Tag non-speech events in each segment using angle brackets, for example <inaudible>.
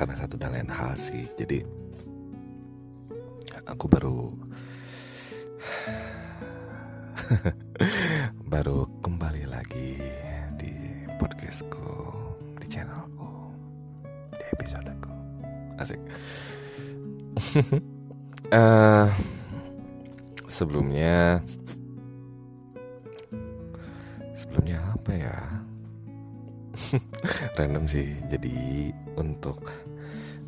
karena satu dan lain hal sih. Jadi aku baru <sighs> baru kembali lagi di podcastku di channelku di episodeku. Asik. Uh, <laughs> sebelumnya sebelumnya apa ya? <laughs> Random sih jadi untuk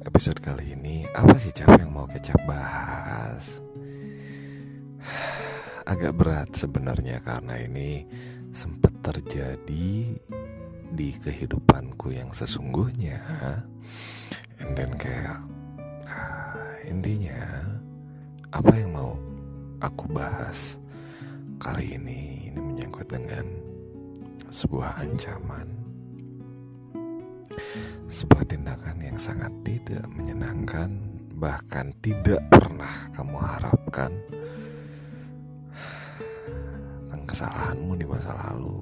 episode kali ini apa sih cap yang mau kecap bahas? <sighs> Agak berat sebenarnya karena ini sempat terjadi di kehidupanku yang sesungguhnya. And then kayak <sighs> intinya apa yang mau aku bahas kali ini ini menyangkut dengan sebuah ancaman sebuah tindakan yang sangat tidak menyenangkan bahkan tidak pernah kamu harapkan. Kesalahanmu di masa lalu.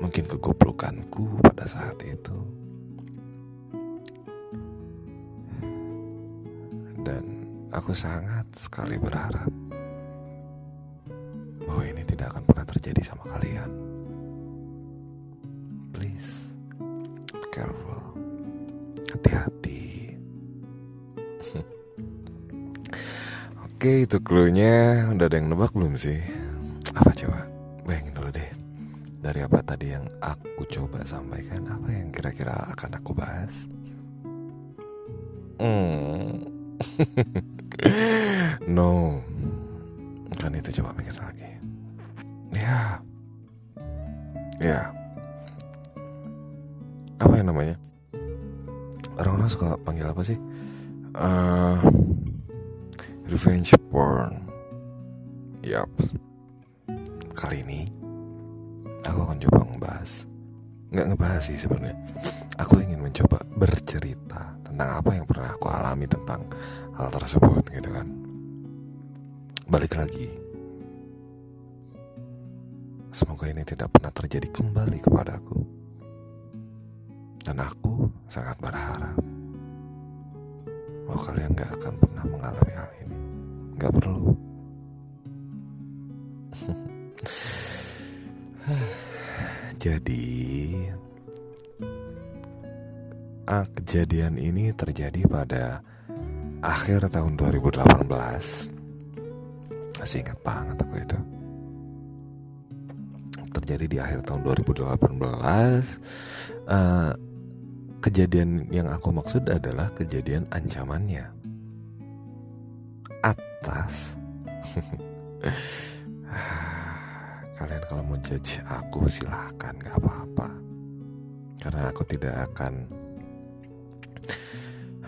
Mungkin kegoblokanku pada saat itu. Dan aku sangat sekali berharap Bahwa ini tidak akan pernah terjadi sama kalian careful. Hati-hati. <laughs> Oke itu clue-nya. Udah ada yang nebak belum sih? Apa coba? Bayangin dulu deh. Dari apa tadi yang aku coba sampaikan? Apa yang kira-kira akan aku bahas? Hmm. <laughs> no. Kan itu coba mikir lagi. Ya. Ya. Apa suka panggil apa sih? Uh, revenge porn. Yap Kali ini Aku akan coba ngebahas. Nggak ngebahas sih sebenarnya. Aku ingin mencoba bercerita Tentang apa yang pernah aku alami Tentang hal tersebut gitu kan. Balik lagi. Semoga ini tidak pernah terjadi kembali kepadaku Dan aku sangat berharap Bahwa kalian gak akan pernah mengalami hal ini. Gak perlu. <sighs> Jadi ah, Kejadian ini terjadi pada Akhir tahun 2018 Masih ingat banget aku itu. Terjadi di akhir tahun 2018 uh, Kejadian yang aku maksud adalah kejadian ancamannya. Atas. <laughs> Kalian kalau mau judge aku silahkan gak apa-apa. Karena aku tidak akan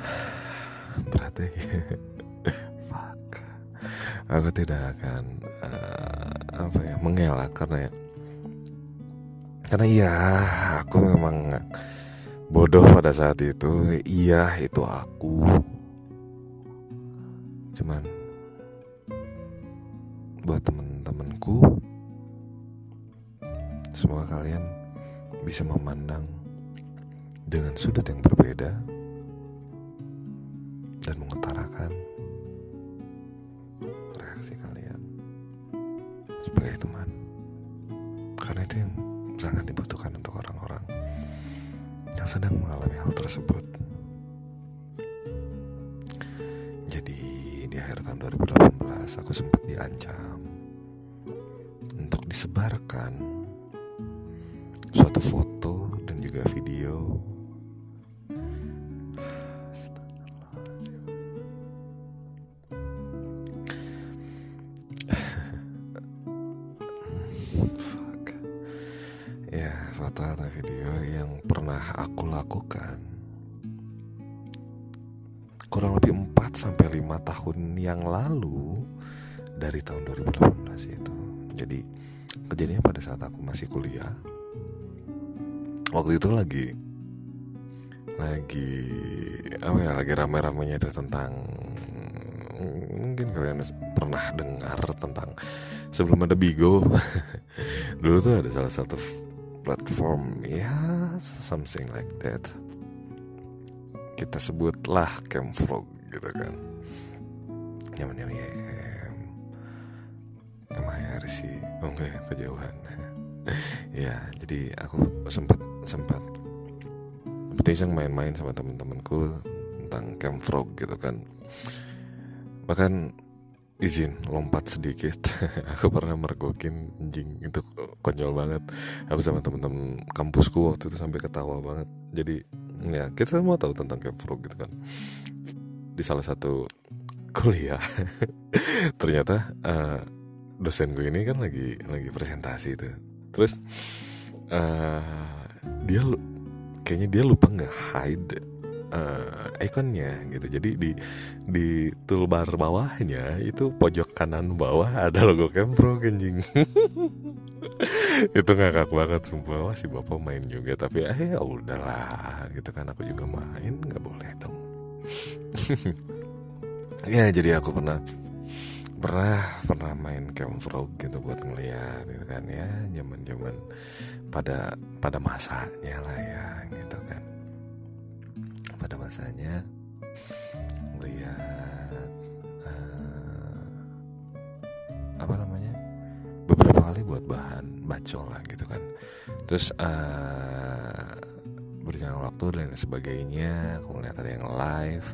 <sighs> Berarti <laughs> Fuck. Aku tidak akan uh, Apa ya Mengelak karena ya. Karena iya Aku memang Bodoh pada saat itu. Iya itu aku. Cuman Buat temen-temenku Semoga kalian bisa memandang dengan sudut yang berbeda dan mengutarakan reaksi kalian sebagai teman. Karena itu yang sangat dibutuhkan untuk orang-orang yang sedang mengalami hal tersebut. Jadi di akhir tahun 2018 aku sempat diancam untuk disebarkan suatu foto saat aku masih kuliah waktu itu lagi lagi apa ya lagi rame-ramenya itu tentang mungkin kalian pernah dengar tentang sebelum ada Bigo. <laughs> Dulu tuh ada salah satu platform ya something like that. Kita sebutlah Camfrog gitu kan. Nyaman nyaman ya MIRC oh enggak kejauhan. <laughs> Ya jadi aku sempat sempat sempat iseng main-main sama temen-temenku tentang Camfrog gitu kan. Bahkan izin lompat sedikit. <laughs> Aku pernah mergokin anjing itu konyol banget. Aku sama temen-temen kampusku waktu itu sampai ketawa banget. Jadi ya kita semua tahu tentang Camfrog gitu kan. Di salah satu kuliah <laughs> ternyata uh, dosen gue ini kan lagi lagi presentasi itu terus uh, dia kayaknya dia lupa nggak hide uh, ikonnya gitu. Jadi di di toolbar bawahnya itu pojok kanan bawah ada logo Kempro kenjing <laughs> itu ngakak banget sumpah. Wah si bapak main juga. Tapi eh ya udahlah gitu kan. Aku juga main nggak boleh dong. <laughs> Ya jadi aku pernah pernah pernah main Camfrog gitu buat ngeliat gitu kan ya zaman zaman pada pada masanya lah ya gitu kan. Pada masanya lihat uh, apa namanya beberapa kali buat bahan bacol lah gitu kan. Terus uh, berjalan waktu dan sebagainya aku melihat ada yang live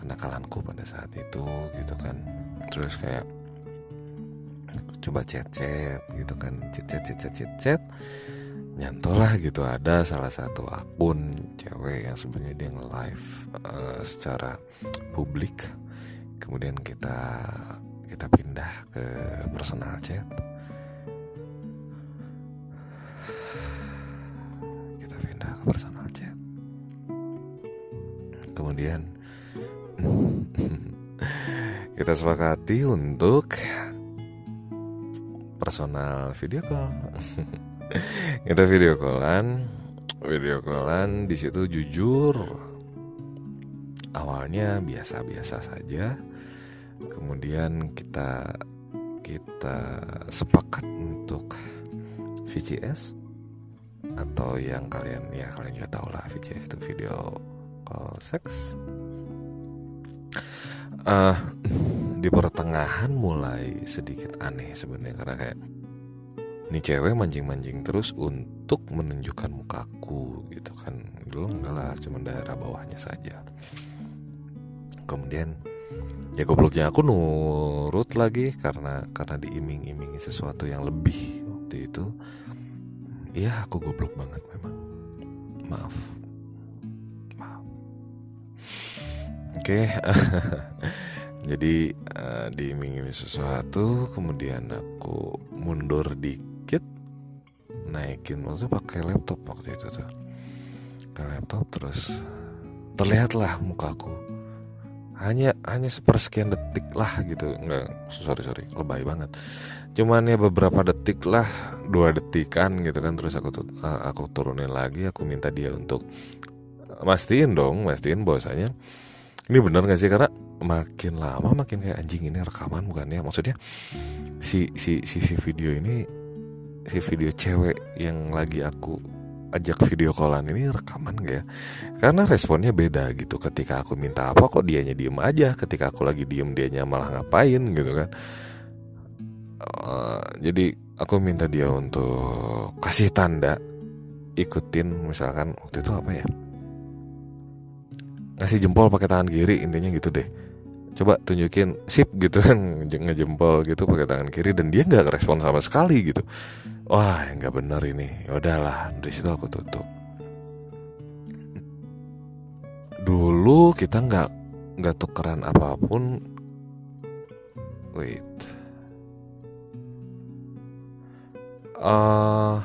kenakalanku pada saat itu gitu kan terus kayak coba chat chat gitu kan. Chat chat chat chat chat, chat. nyantol lah gitu. Ada salah satu akun cewek yang sebenarnya dia nge-live uh, secara publik. Kemudian kita kita pindah ke personal chat. Kita pindah ke personal chat. Kemudian <clears throat> kita sepakati untuk personal video call. <laughs> kita video callan, video callan di situ jujur awalnya biasa-biasa saja. Kemudian kita kita sepakat untuk VCS atau yang kalian ya kalian juga tahu lah VCS itu video call seks uh, di pertengahan mulai sedikit aneh sebenarnya karena kayak ini cewek mancing-mancing terus untuk menunjukkan mukaku gitu kan. Dulu enggak lah cuma daerah bawahnya saja. Kemudian ya gobloknya aku nurut lagi karena karena diiming-imingi sesuatu yang lebih waktu itu. Iya aku goblok banget memang. Maaf Oke, okay. <laughs> jadi uh, diiming-iming sesuatu, kemudian aku mundur dikit, naikin maksudnya pakai laptop waktu itu tuh, pakai laptop terus terlihatlah mukaku, hanya hanya sepersekian detik lah gitu, enggak sorry sorry lebay banget, cuman ya beberapa detik lah, dua detikan gitu kan, terus aku uh, aku turunin lagi, aku minta dia untuk mastiin dong, mastiin bahwasanya ini bener gak sih? Karena makin lama makin kayak anjing ini rekaman bukan ya? Maksudnya si si si, si video ini si video cewek yang lagi aku ajak video callan ini rekaman gak ya? Karena responnya beda gitu. Ketika aku minta apa kok dianya diem aja? Ketika aku lagi diem dianya malah ngapain gitu kan? Uh, jadi aku minta dia untuk kasih tanda ikutin misalkan waktu itu apa ya ngasih jempol pakai tangan kiri intinya gitu deh. Coba tunjukin sip gitu kan ngejempol gitu pakai tangan kiri dan dia nggak respon sama sekali gitu. Wah nggak benar ini. Ya udahlah dari situ aku tutup. Dulu kita nggak nggak tukeran apa pun. Wait. Uh,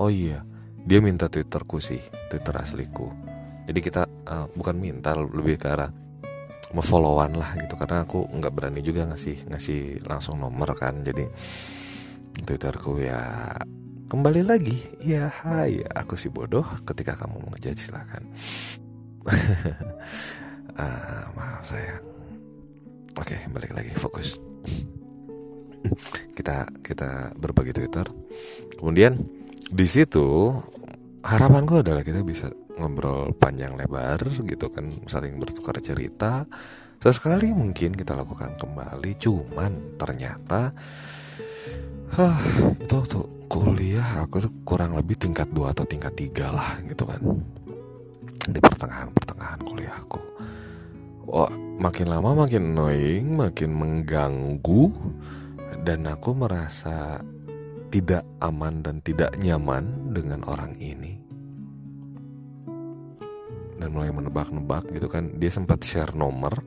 oh iya dia minta twitterku sih twitter asliku jadi kita uh, bukan minta lebih ke arah followan lah gitu. Karena aku nggak berani juga ngasih ngasih langsung nomor kan. Jadi twitterku ya kembali lagi. Ya hai aku si bodoh ketika kamu mau ngejat silakan. Uh, <laughs> maaf saya oke balik lagi fokus. <clears throat> Kita kita berbagi twitter. Kemudian di situ harapanku adalah kita bisa ngobrol panjang lebar gitu kan saling bertukar cerita. Sesekali mungkin kita lakukan kembali cuman ternyata huh, itu tuh kuliah aku tuh kurang lebih tingkat 2 atau tingkat 3 lah gitu kan. Di pertengahan-pertengahan kuliahku oh, makin lama makin annoying makin mengganggu dan aku merasa tidak aman dan tidak nyaman dengan orang ini dan mulai menebak-nebak gitu kan dia sempat share nomor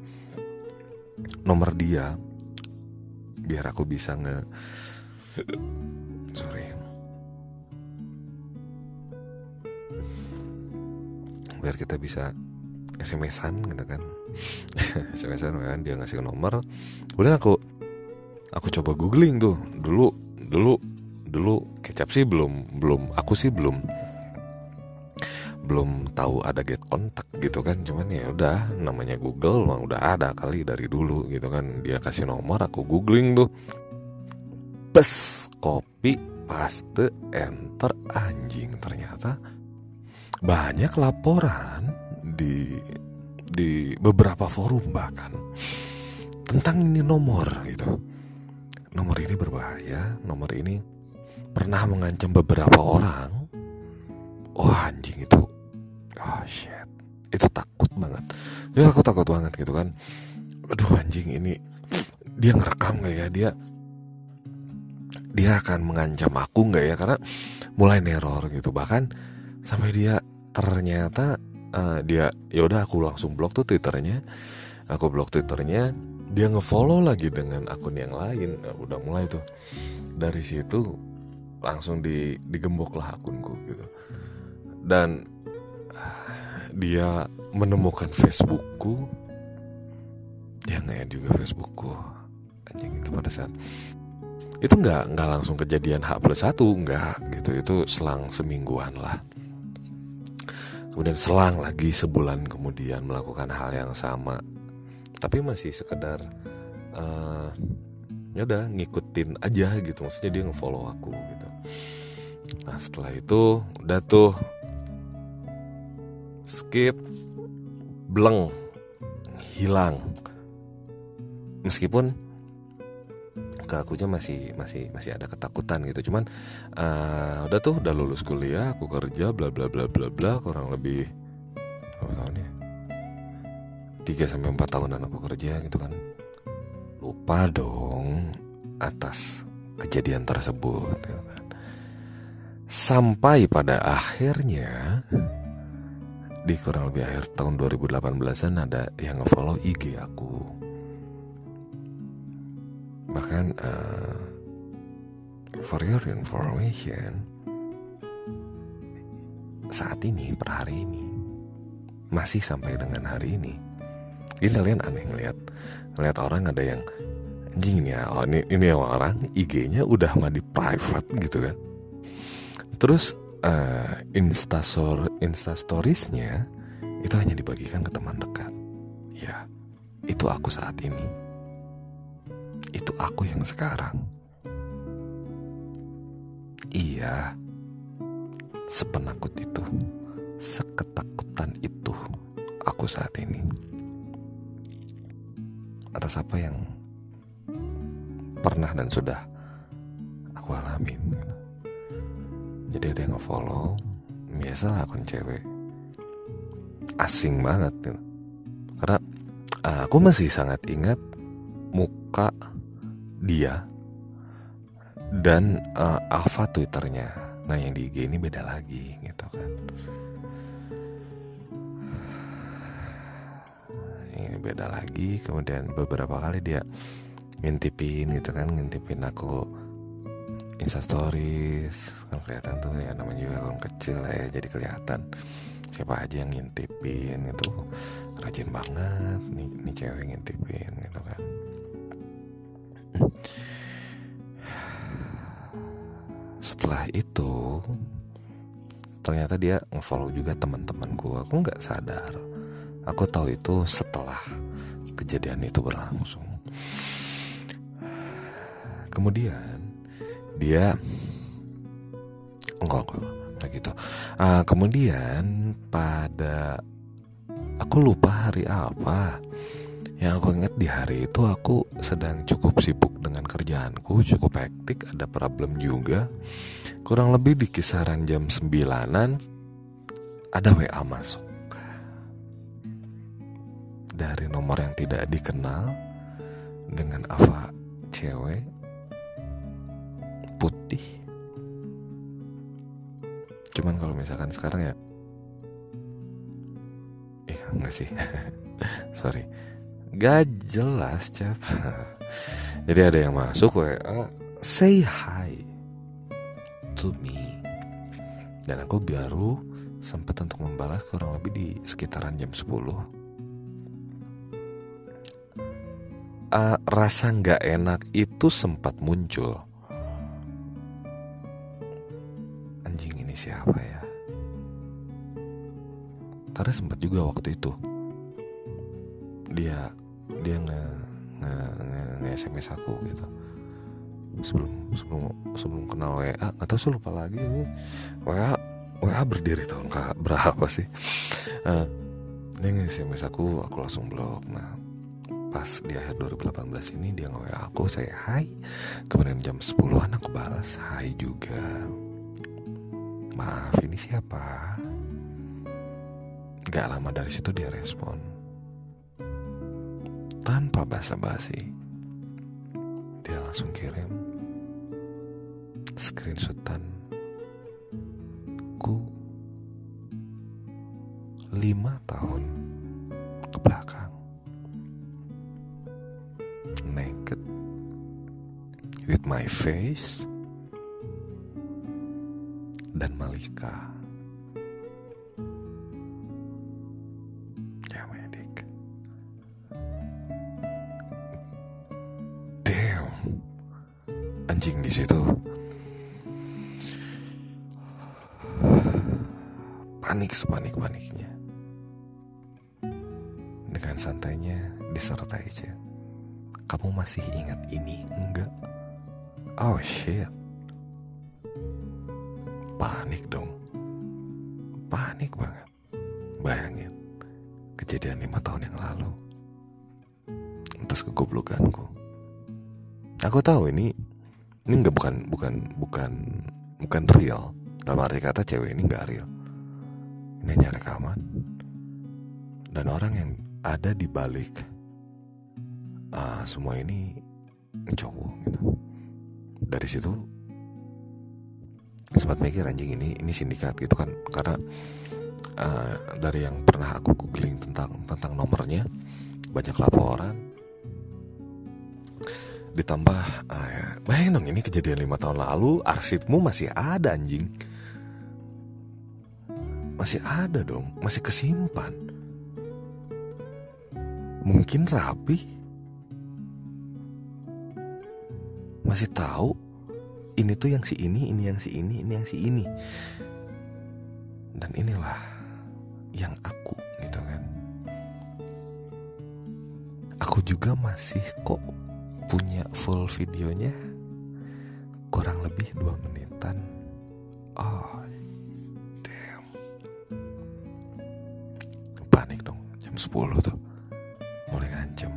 nomor dia biar aku bisa nge sorry. Biar kita bisa SMS-an gitu kan. <laughs> SMS-an kan dia ngasih nomor. Kemudian aku aku coba googling tuh dulu dulu dulu kecap sih belum belum aku sih belum belum tahu ada get kontak gitu kan. Cuman ya udah namanya Google mah udah ada kali dari dulu gitu kan. Dia kasih nomor aku googling tuh. Bes copy paste enter anjing. Ternyata banyak laporan di di beberapa forum bahkan tentang ini nomor gitu. Nomor ini berbahaya nomor ini pernah mengancam beberapa orang. Wah anjing itu oh shit. Itu takut banget. Ya aku takut banget gitu kan. Aduh anjing ini dia ngerekam gak ya? Dia dia akan mengancam aku nggak ya? Karena mulai neror gitu. Bahkan sampai dia ternyata uh, dia ya udah aku langsung blok tuh twitternya. Aku blok twitternya. Dia ngefollow lagi dengan akun yang lain. Nah, udah mulai tuh. Dari situ langsung di digembok lah akunku gitu. Dan dia menemukan Facebookku. Ya nggak juga Facebookku. Anjing itu pada saat itu nggak nggak langsung kejadian H plus satu nggak gitu. Itu selang semingguan lah. Kemudian selang lagi sebulan kemudian melakukan hal yang sama. Tapi masih sekedar uh, ya udah ngikutin aja gitu. Maksudnya dia ngefollow aku gitu. Nah setelah itu udah tuh skip bleng hilang. Meskipun ke akunya masih masih masih ada ketakutan gitu. Cuman uh, udah tuh udah lulus kuliah aku kerja bla bla bla bla bla kurang lebih berapa tahun ya? Tiga sampai empat tahunan aku kerja gitu kan. Lupa dong atas kejadian tersebut gitu kan. sampai pada akhirnya di kurang lebih akhir tahun 2018an ada yang ngefollow IG aku. Bahkan uh, for your information saat ini per hari ini masih sampai dengan hari ini ini kalian aneh ngeliat ngeliat orang ada yang anjing ya oh, ini ini orang IG-nya udah mah di private gitu kan. Terus uh, instastor instastoriesnya itu hanya dibagikan ke teman dekat. Ya, itu aku saat ini. Itu aku yang sekarang. Iya, sepenakut itu, seketakutan itu aku saat ini. Atas apa yang pernah dan sudah aku alamin jadi ada yang ngefollow biasalah akun cewek. Asing banget gitu. karena uh, aku masih sangat ingat muka dia dan uh, alpha twitternya. Nah yang di IG ini beda lagi gitu kan. Ini beda lagi kemudian beberapa kali dia ngintipin gitu kan ngintipin aku Insta stories kan kelihatan tuh ya namanya juga akun kecil lah ya jadi kelihatan. Siapa aja yang ngintipin itu rajin banget nih nih cewek ngintipin gitu kan. Setelah itu ternyata dia ngefollow juga teman-temanku aku nggak sadar. Aku tahu itu setelah kejadian itu berlangsung. Kemudian dia enggak enggak kayak gitu. Uh, kemudian pada aku lupa hari apa. Yang aku ingat di hari itu aku sedang cukup sibuk dengan kerjaanku cukup hektik ada problem juga. Kurang lebih di kisaran jam sembilanan ada WA masuk. Dari nomor yang tidak dikenal dengan apa cewek putih. Cuman kalau misalkan sekarang ya eh enggak sih. <laughs> Sorry. Gak jelas cap <laughs> jadi ada yang masuk WA say hi to me. Dan aku baru sempat untuk membalas kurang lebih di sekitaran jam 10 uh, rasa nggak enak itu sempat muncul siapa ya? Karena sempat juga waktu itu. Dia dia nge nge, nge, nge SMS aku gitu. Sebelum sebelum sebelum kenal WA atau saya lupa lagi. Ini WA WA berdiri tahun berapa sih? Uh, nge SMS aku aku langsung blok. Nah pas di akhir 2018 ini dia nge WA aku saya hai kemudian jam 10an aku balas hai juga maaf ini siapa? Gak lama dari situ dia respon. Tanpa basa-basi dia langsung kirim screenshotan ku lima tahun ke belakang. Naked with my face dan Malika. Ya medik damn. Anjing di situ. Panik sepanik paniknya. Dengan santainya disertai chat kamu masih ingat ini? Enggak. Oh shit panik dong. Panik banget. Bayangin kejadian lima tahun yang lalu. Atas kegoblokanku. Aku tahu ini ini nggak bukan bukan bukan bukan real. Dalam arti kata cewek ini nggak real. Ini hanya rekaman. Dan orang yang ada di balik uh, semua ini cowok gitu. Dari situ sempat mikir anjing ini ini sindikat gitu kan. Karena uh, dari yang pernah aku googling tentang tentang nomornya banyak laporan. Ditambah uh, ya, dong ini kejadian lima tahun lalu arsipmu masih ada anjing. Masih ada dong masih kesimpan. Mungkin rapi. Masih tahu ini tuh yang si ini, ini yang si ini, ini yang si ini. Dan inilah yang aku gitu kan. Aku juga masih kok punya full videonya kurang lebih dua menitan. Oh, damn. Panik dong, jam 10 tuh. Mulai ngancem.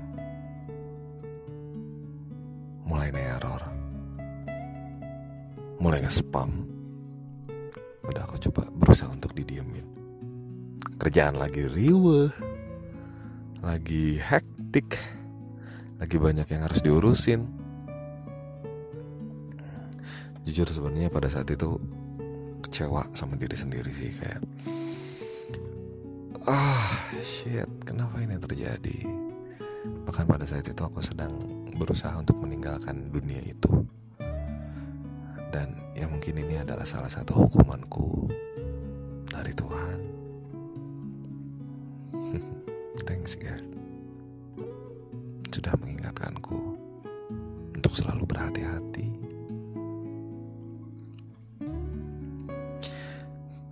Mulai neror mulai nge-spam. Udah aku coba berusaha untuk didiemin. Kerjaan lagi riweh lagi hektik lagi banyak yang harus diurusin. Jujur sebenarnya pada saat itu kecewa sama diri sendiri sih kayak ah shit kenapa ini terjadi? Bahkan pada saat itu aku sedang berusaha untuk meninggalkan dunia itu dan ya mungkin ini adalah salah satu hukumanku dari Tuhan. <laughs> Thanks girl Sudah mengingatkanku Untuk selalu berhati-hati.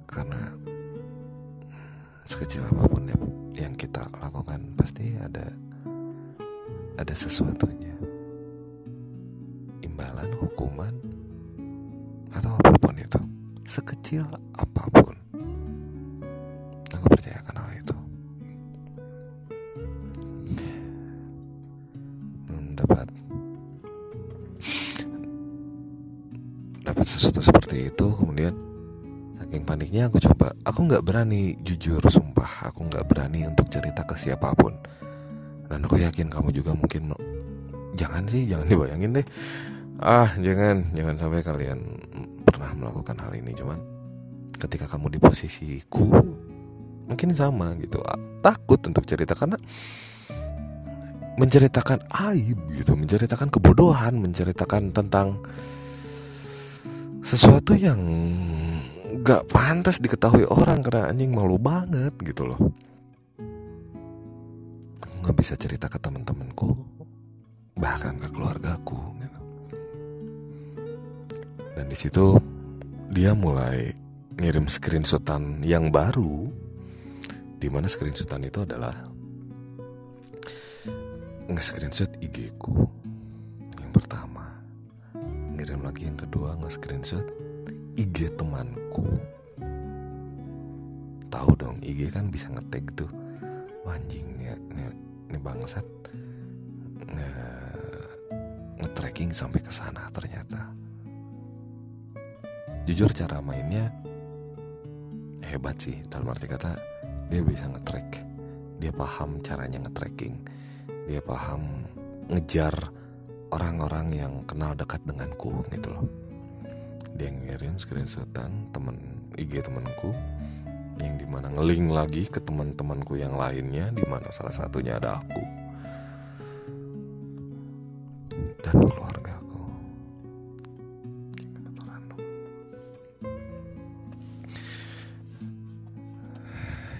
Karena Sekecil apa pun ya yang kita lakukan Pasti ada Ada sesuatunya. Imbalan, hukuman Atau apa pun itu. Sekecil. Apa pun. Aku percayakan hal itu. Belum dapat. Dapat sesuatu seperti itu Kemudian Saking paniknya aku coba. Aku gak berani jujur sumpah Aku gak berani untuk cerita ke siapa pun. Dan aku yakin kamu juga mungkin Jangan sih Jangan dibayangin deh. Ah jangan Jangan sampai kalian Pernah melakukan hal ini Cuman Ketika kamu di posisiku Mungkin sama gitu Takut untuk cerita Karena Menceritakan aib gitu Menceritakan kebodohan Menceritakan tentang Sesuatu yang Gak pantas diketahui orang Karena anjing malu banget gitu loh Gak bisa cerita ke teman-temanku Bahkan ke keluargaku gitu. Dan di situ dia mulai ngirim screenshotan yang baru Di mana screenshotan itu adalah Nge-screenshot IG ku Yang pertama Ngirim lagi yang kedua nge-screenshot IG temanku. Tahu dong IG kan bisa ngetag tuh. Anjing nih, nih, nih bangsat nge, nge-tracking sampai ke sana ternyata Jujur cara mainnya hebat sih. Dalam arti kata dia bisa nge-track. Dia paham caranya nge-tracking. Dia paham ngejar orang-orang yang kenal dekat denganku gitu loh. Dia ngirim screenshotan temen IG temanku yang di mana ngeling lagi ke teman-temanku yang lainnya di mana salah satunya ada aku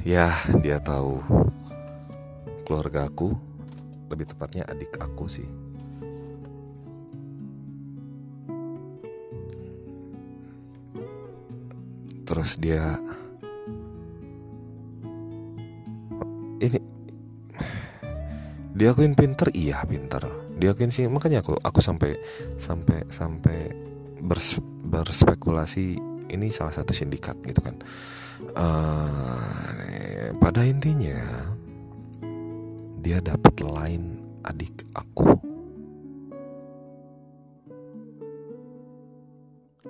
ya dia tahu. Keluargaku lebih tepatnya adik aku sih. Terus dia ini diakuin pinter? Iya pinter. Diakuin sih makanya aku aku sampai sampai sampai bers, berspekulasi ini salah satu sindikat gitu kan. Uh, pada intinya dia dapat line adik aku.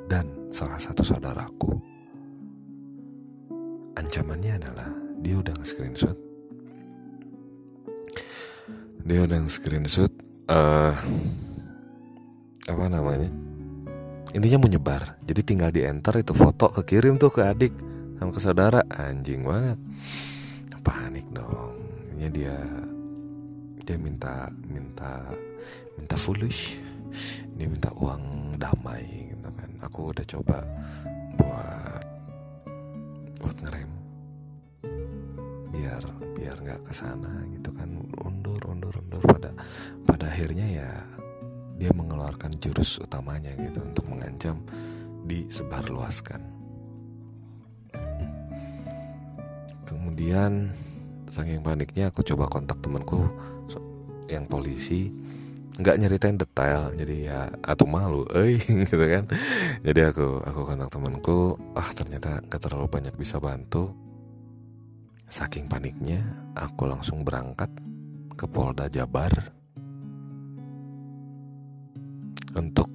Dan salah satu saudaraku. Ancamannya adalah dia udah nge-screenshot. Dia udah nge-screenshot uh, apa namanya? Intinya mau nyebar. Jadi tinggal di enter itu foto kekirim tuh ke adik sama ke saudara anjing banget. Panik dong. Ini dia dia minta minta minta foolish. Dia minta uang damai gitu kan. Aku udah coba buat buat ngerem. Biar biar nggak ke sana gitu kan. Undur undur undur. Pada pada akhirnya ya dia mengeluarkan jurus utamanya gitu untuk mengancam disebarluaskan kemudian saking paniknya aku coba kontak temanku yang polisi. Nggak nyeritain detail jadi ya atau malu eh <laughs> gitu kan. Jadi aku aku kontak temanku ah ternyata nggak terlalu banyak bisa bantu. Saking paniknya aku langsung berangkat ke Polda Jabar. Untuk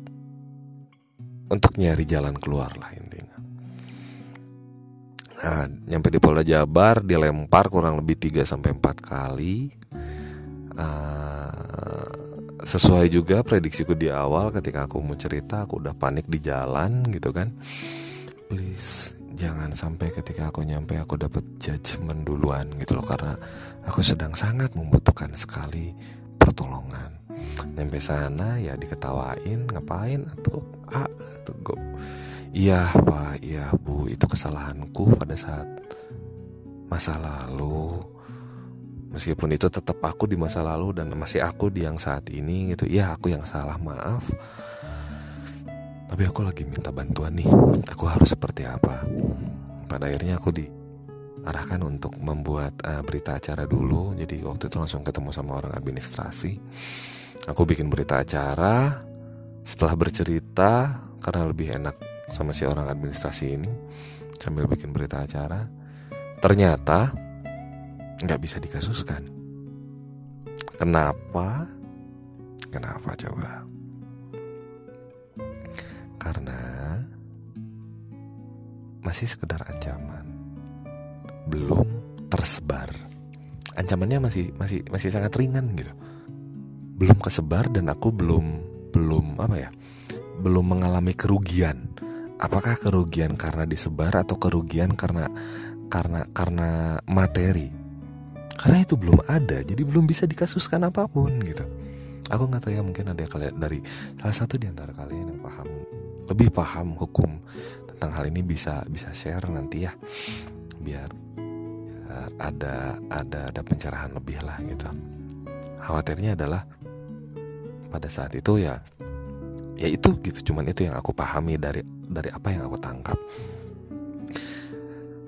untuk nyari jalan keluar lah intinya nah nyampe di Polda Jabar dilempar kurang lebih 3 sampai empat kali. Uh, sesuai juga prediksiku di awal ketika aku mau cerita aku udah panik di jalan gitu kan. Please jangan sampai ketika aku nyampe aku dapat judgement duluan gitu loh. Karena aku sedang sangat membutuhkan sekali pertolongan. Nyampe sana ya diketawain ngapain atau ah atau go iya pak. Iya bu. Itu kesalahanku pada saat masa lalu. Meskipun itu tetap aku di masa lalu dan masih aku di yang saat ini gitu. Ya aku yang salah maaf. Tapi aku lagi minta bantuan nih. Aku harus seperti apa? Pada akhirnya aku diarahkan untuk membuat uh, berita acara dulu. Jadi waktu itu langsung ketemu sama orang administrasi. Aku bikin berita acara. Setelah bercerita karena lebih enak sama si orang administrasi ini sambil bikin berita acara ternyata nggak bisa dikasuskan. Kenapa? Kenapa coba? Karena masih sekedar ancaman, belum tersebar. Ancamannya masih masih masih sangat ringan gitu. Belum kesebar dan aku belum belum apa ya? Belum mengalami kerugian. Apakah kerugian karena disebar atau kerugian karena karena karena materi? Karena itu belum ada jadi belum bisa dikasuskan apa pun gitu. Aku nggak tahu ya mungkin ada kalian dari salah satu di antara kalian yang paham lebih paham hukum tentang hal ini bisa bisa share nanti ya. Biar, biar ada ada ada pencerahan lebih lah gitu. Khawatirnya adalah pada saat itu ya ya itu gitu cuman itu yang aku pahami dari dari apa yang aku tangkap.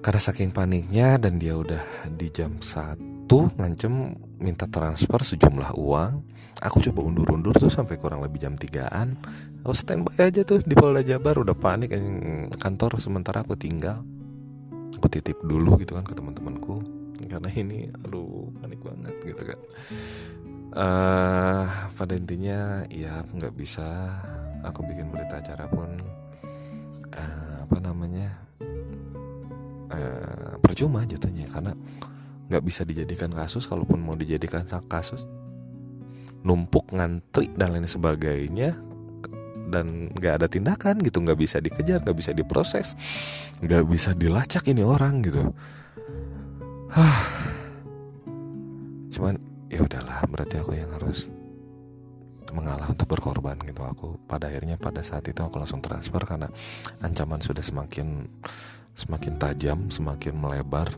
Karena saking paniknya dan dia udah di jam saat itu ngancem minta transfer sejumlah uang aku coba undur-undur tuh sampai kurang lebih jam 3an aku standby aja tuh di Polda Jabar udah panik kantor sementara aku tinggal. Aku titip dulu gitu kan ke teman-temanku karena ini aduh panik banget gitu kan. Uh, pada intinya ya nggak bisa aku bikin berita acara pun uh, apa namanya uh, percuma jatuhnya karena nggak bisa dijadikan kasus kalaupun mau dijadikan kasus numpuk ngantri dan lain sebagainya dan nggak ada tindakan gitu nggak bisa dikejar nggak bisa diproses nggak bisa dilacak ini orang gitu. Cuman ya udahlah berarti aku yang harus mengalah untuk berkorban gitu. Aku pada akhirnya pada saat itu aku langsung transfer karena ancaman sudah semakin semakin tajam semakin melebar.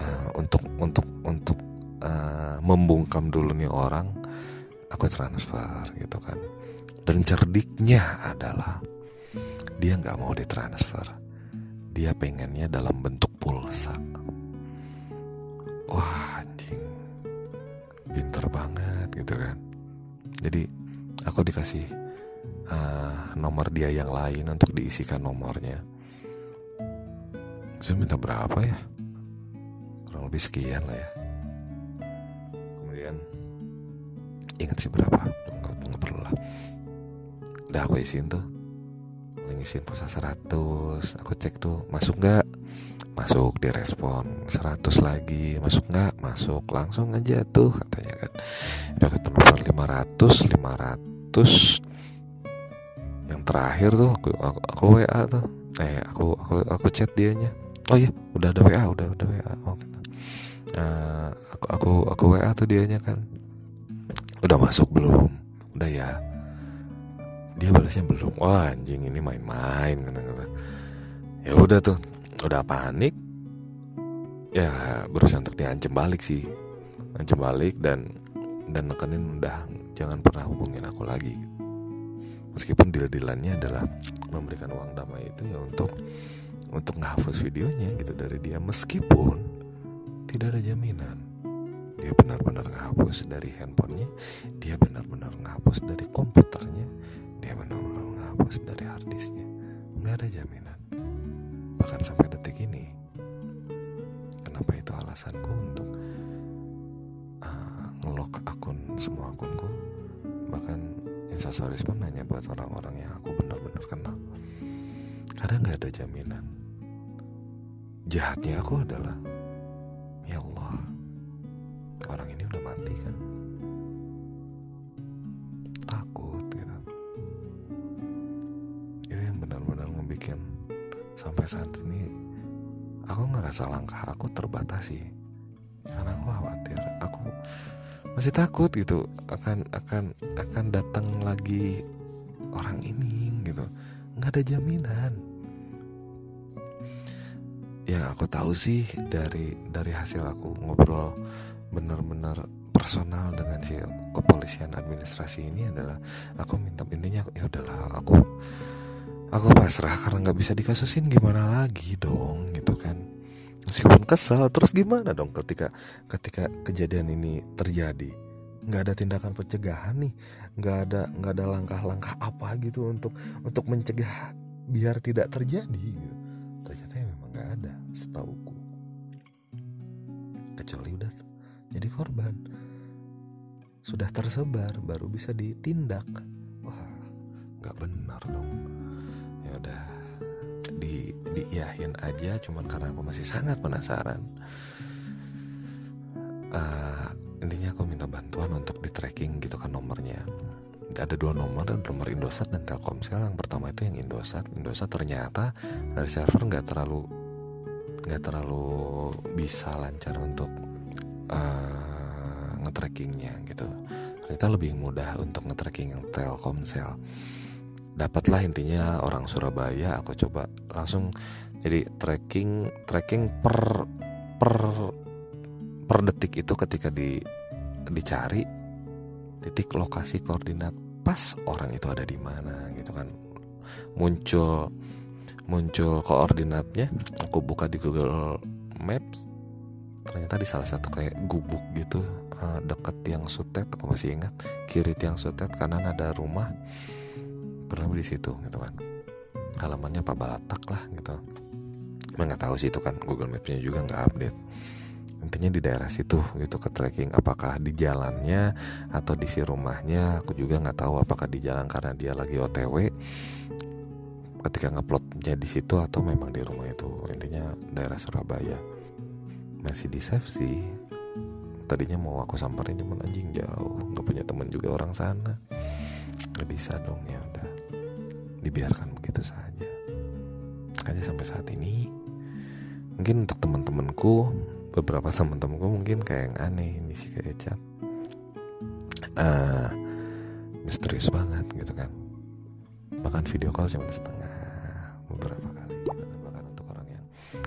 Uh, untuk untuk untuk uh, membungkam dulu nih orang aku transfer gitu kan. Dan cerdiknya adalah dia nggak mau ditransfer. Dia pengennya dalam bentuk pulsa. Wah pinter banget gitu kan. Jadi aku dikasih uh, nomor dia yang lain untuk diisikan nomornya. Saya minta berapa ya? Kurang lebih sekian lah ya. Kemudian ingat sih berapa? Nggak, perlu lah. Udah aku isiin tuh. Ngisiin pulsa 100 aku cek tuh masuk nggak masuk direspon. 100 lagi. Masuk nggak? Masuk. Langsung aja tuh katanya kan. Udah ketemu 500 500 yang terakhir tuh aku, aku, aku WA tuh. Eh aku aku aku chat dianya. Oh iya udah ada WA udah udah WA oh, gitu. Uh, aku aku aku WA tuh dianya kan. Udah masuk belum? Udah ya. Dia balasnya belum. Wah anjing ini main-main kata kata ya udah tuh udah panik. Ya berusaha untuk diancam balik sih. Ancam balik dan dan nekenin udah jangan pernah hubungin aku lagi. Meskipun deal-dealannya adalah memberikan uang damai itu ya untuk untuk ngehapus videonya gitu dari dia. Meskipun tidak ada jaminan. Dia benar-benar ngehapus dari handphonenya dia benar-benar ngehapus dari komputernya dia benar-benar ngehapus dari harddisknya nggak ada jaminan bahkan sampai detik ini kenapa itu alasanku untuk uh, ngelok akun semua akunku? Bahkan instastories pun hanya buat orang-orang yang aku benar-benar kenal. Karena nggak ada jaminan. Jahatnya aku adalah saat ini aku ngerasa langkah aku terbatasi. Karena aku khawatir aku masih takut gitu akan akan akan datang lagi orang ini gitu. Nggak ada jaminan. Yang aku tahu sih dari dari hasil aku ngobrol bener-bener personal dengan si kepolisian administrasi ini adalah aku minta intinya ya udahlah aku aku pasrah karena nggak bisa dikasusin gimana lagi dong gitu kan. Meskipun kesel terus gimana dong ketika ketika kejadian ini terjadi? Nggak ada tindakan pencegahan nih nggak ada nggak ada langkah-langkah apa gitu untuk untuk mencegah biar tidak terjadi gitu. ternyata ya memang nggak ada setauku. Kecuali udah jadi korban. Sudah tersebar baru bisa ditindak. Wah nggak benar dong ya udah di diiyahin aja cuman karena aku masih sangat penasaran. Uh, intinya aku minta bantuan untuk di tracking gitu kan nomornya. Ada dua nomor dan nomor Indosat dan Telkomsel. Yang pertama itu yang Indosat. Indosat ternyata dari server nggak terlalu nggak terlalu bisa lancar untuk uh, nge-trackingnya gitu. Ternyata lebih mudah untuk nge-tracking yang Telkomsel dapatlah intinya orang Surabaya aku coba langsung jadi tracking tracking per per per detik itu ketika di dicari titik lokasi koordinat pas orang itu ada di mana gitu kan. Muncul muncul koordinatnya aku buka di Google Maps ternyata di salah satu kayak gubuk gitu uh, deket tiang sutet aku masih ingat kiri tiang sutet kanan ada rumah kurang lebih di situ gitu kan. Halamannya Pak Balatak lah gitu. Nggak tahu sih itu kan Google Mapsnya juga nggak update. Intinya di daerah situ gitu ke tracking apakah di jalannya atau di si rumahnya. Aku juga nggak tahu apakah di jalan karena dia lagi OTW ketika nguploadnya di situ atau memang di rumah itu. Intinya daerah Surabaya. Masih di save sih. Tadinya mau aku samperin cuman anjing jauh. Nggak punya teman juga orang sana. Nggak bisa dong ya dibiarkan begitu saja. Aja sampai saat ini mungkin untuk teman-temanku beberapa teman-temanku mungkin kayak yang aneh ini sih kayak cap uh, misterius banget gitu kan. Bahkan video call cuma setengah beberapa kali gitu kan. bahkan untuk orang yang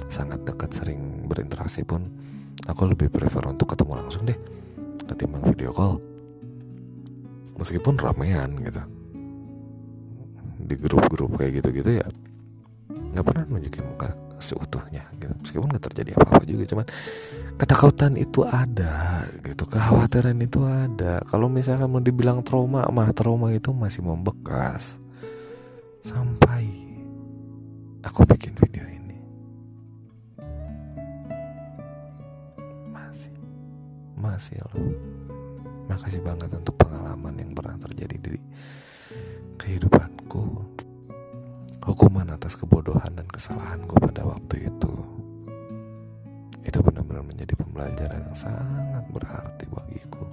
sangat dekat sering berinteraksi pun aku lebih prefer untuk ketemu langsung deh ketimbang video call. Meskipun ramean gitu di grup-grup kayak gitu-gitu ya nggak pernah nunjukin muka seutuhnya gitu. Meskipun nggak terjadi apa-apa juga cuman ketakutan itu ada gitu kekhawatiran itu ada. Kalau misalnya mau dibilang trauma mah trauma itu masih membekas. Sampai aku bikin video ini. Masih masih loh. Makasih banget untuk pengalaman yang pernah terjadi di kehidupanku. Hukuman atas kebodohan dan kesalahanku pada waktu itu. Itu benar-benar menjadi pembelajaran yang sangat berarti bagiku.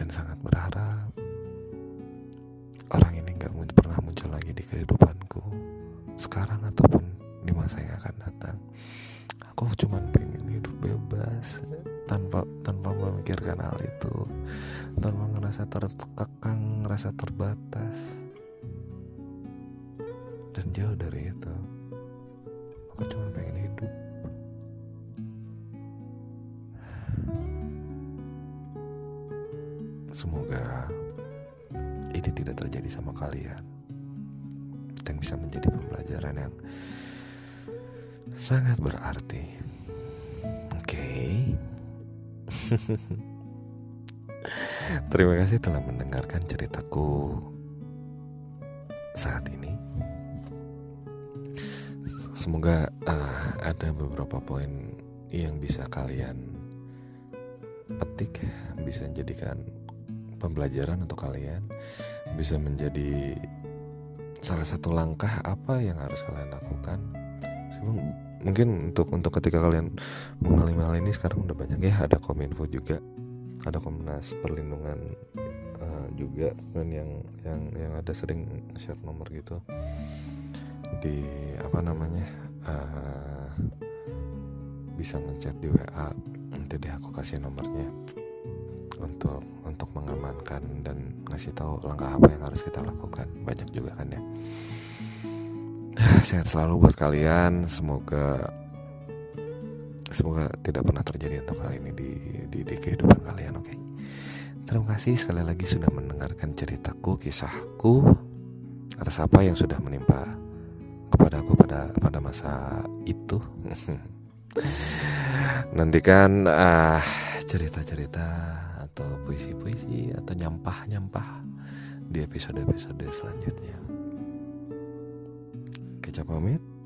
Dan sangat berharap orang ini nggak pernah muncul lagi di kehidupanku. Sekarang ataupun di masa yang akan datang. Aku cuma pengen hidup bebas tanpa tanpa memikirkan hal itu. Tanpa ngerasa terkekang ngerasa terbatas. Dan jauh dari itu aku cuma pengen hidup. Semoga ini tidak terjadi sama kalian dan bisa menjadi pembelajaran yang sangat berarti. Oke. okay. <laughs> Terima kasih telah mendengarkan ceritaku saat ini. Semoga uh, ada beberapa poin yang bisa kalian petik, bisa menjadikan pembelajaran untuk kalian, bisa menjadi salah satu langkah apa yang harus kalian lakukan. Mungkin untuk untuk ketika kalian mengalami hal ini sekarang udah banyak ya. Ada kominfo juga ada Komnas Perlindungan uh, juga kan yang yang yang ada sering share nomor gitu. Di apa namanya uh, bisa ngechat di WA nanti deh aku kasih nomornya. Untuk untuk mengamankan dan ngasih tahu langkah apa yang harus kita lakukan. Banyak juga kan ya <sighs> sehat selalu buat kalian semoga semoga tidak pernah terjadi untuk kali ini di di, di kehidupan kalian oke okay? terima kasih sekali lagi sudah mendengarkan ceritaku kisahku atas apa yang sudah menimpa kepadaku pada pada masa itu <laughs> nantikan uh, cerita-cerita atau puisi-puisi atau nyampah-nyampah di episode-episode selanjutnya. Kecap pamit.